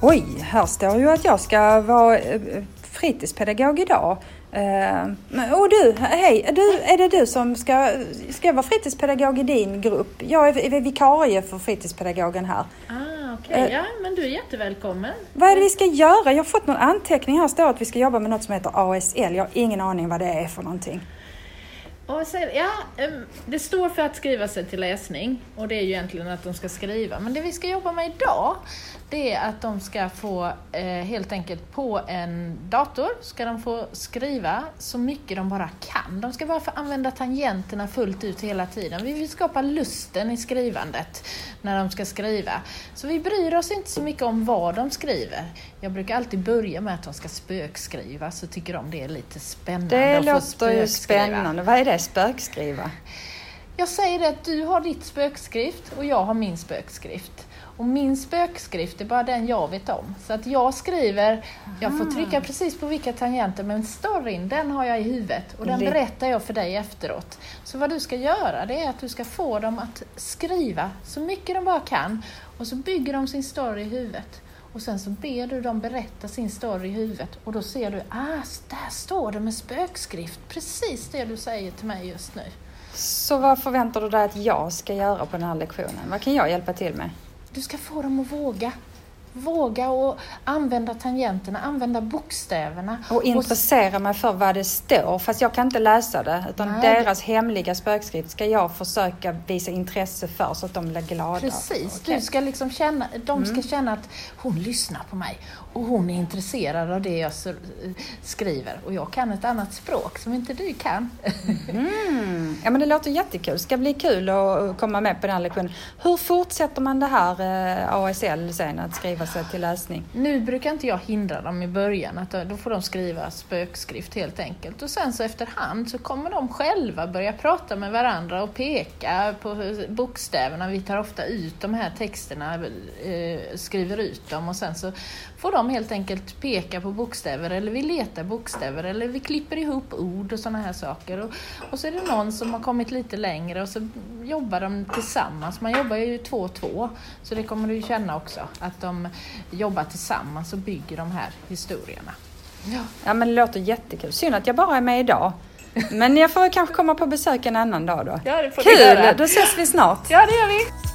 Oj, här står ju att jag ska vara eh, fritidspedagog idag. Eh, och du, hej, du, är det du som ska, ska vara fritidspedagog i din grupp? Jag är vikarie för fritidspedagogen här. Ah, okay. ja men du är jättevälkommen. Vad är det vi ska göra? Jag har fått någon anteckning här, står att vi ska jobba med något som heter ASL. Jag har ingen aning vad det är för någonting. ASL, ja, det står för att skriva sig till läsning och det är ju egentligen att de ska skriva. Men det vi ska jobba med idag, det är att de ska få eh, helt enkelt på en dator ska de få skriva så mycket de bara kan. De ska bara få använda tangenterna fullt ut hela tiden. Vi vill skapa lusten i skrivandet när de ska skriva. Så vi bryr oss inte så mycket om vad de skriver. Jag brukar alltid börja med att de ska spökskriva så tycker de det är lite spännande Det låter ju spännande. Vad är det, spökskriva? Jag säger det att du har ditt spökskrift och jag har min spökskrift. Och min spökskrift är bara den jag vet om. Så att jag skriver, jag får trycka precis på vilka tangenter, men storyn den har jag i huvudet och den berättar jag för dig efteråt. Så vad du ska göra det är att du ska få dem att skriva så mycket de bara kan och så bygger de sin story i huvudet. Och sen så ber du dem berätta sin story i huvudet och då ser du, ah, där står det med spökskrift, precis det du säger till mig just nu. Så vad förväntar du dig att jag ska göra på den här lektionen? Vad kan jag hjälpa till med? Du ska få dem att våga. Våga och använda tangenterna, använda bokstäverna. Och intressera och... mig för vad det står, fast jag kan inte läsa det. Utan Nej. deras hemliga spökskrift ska jag försöka visa intresse för så att de blir glada. Precis, okay. du ska liksom känna, de ska mm. känna att hon lyssnar på mig och hon är intresserad av det jag skriver. Och jag kan ett annat språk som inte du kan. Mm. Ja men det låter jättekul. Det ska bli kul att komma med på den lektionen. Hur fortsätter man det här eh, ASL sen, att skriva sig till läsning? Nu brukar inte jag hindra dem i början, att då får de skriva spökskrift helt enkelt. Och sen så efterhand så kommer de själva börja prata med varandra och peka på bokstäverna. Vi tar ofta ut de här texterna, eh, skriver ut dem och sen så får de helt enkelt peka på bokstäver eller vi letar bokstäver eller vi klipper ihop ord och sådana här saker. Och, och så är det någon som har kommit lite längre och så jobbar de tillsammans. Man jobbar ju två och två, så det kommer du känna också, att de jobbar tillsammans och bygger de här historierna. Ja. ja men det låter jättekul. Synd att jag bara är med idag. Men jag får kanske komma på besök en annan dag då. Ja, det får Kul! Då ses vi snart. Ja, det gör vi.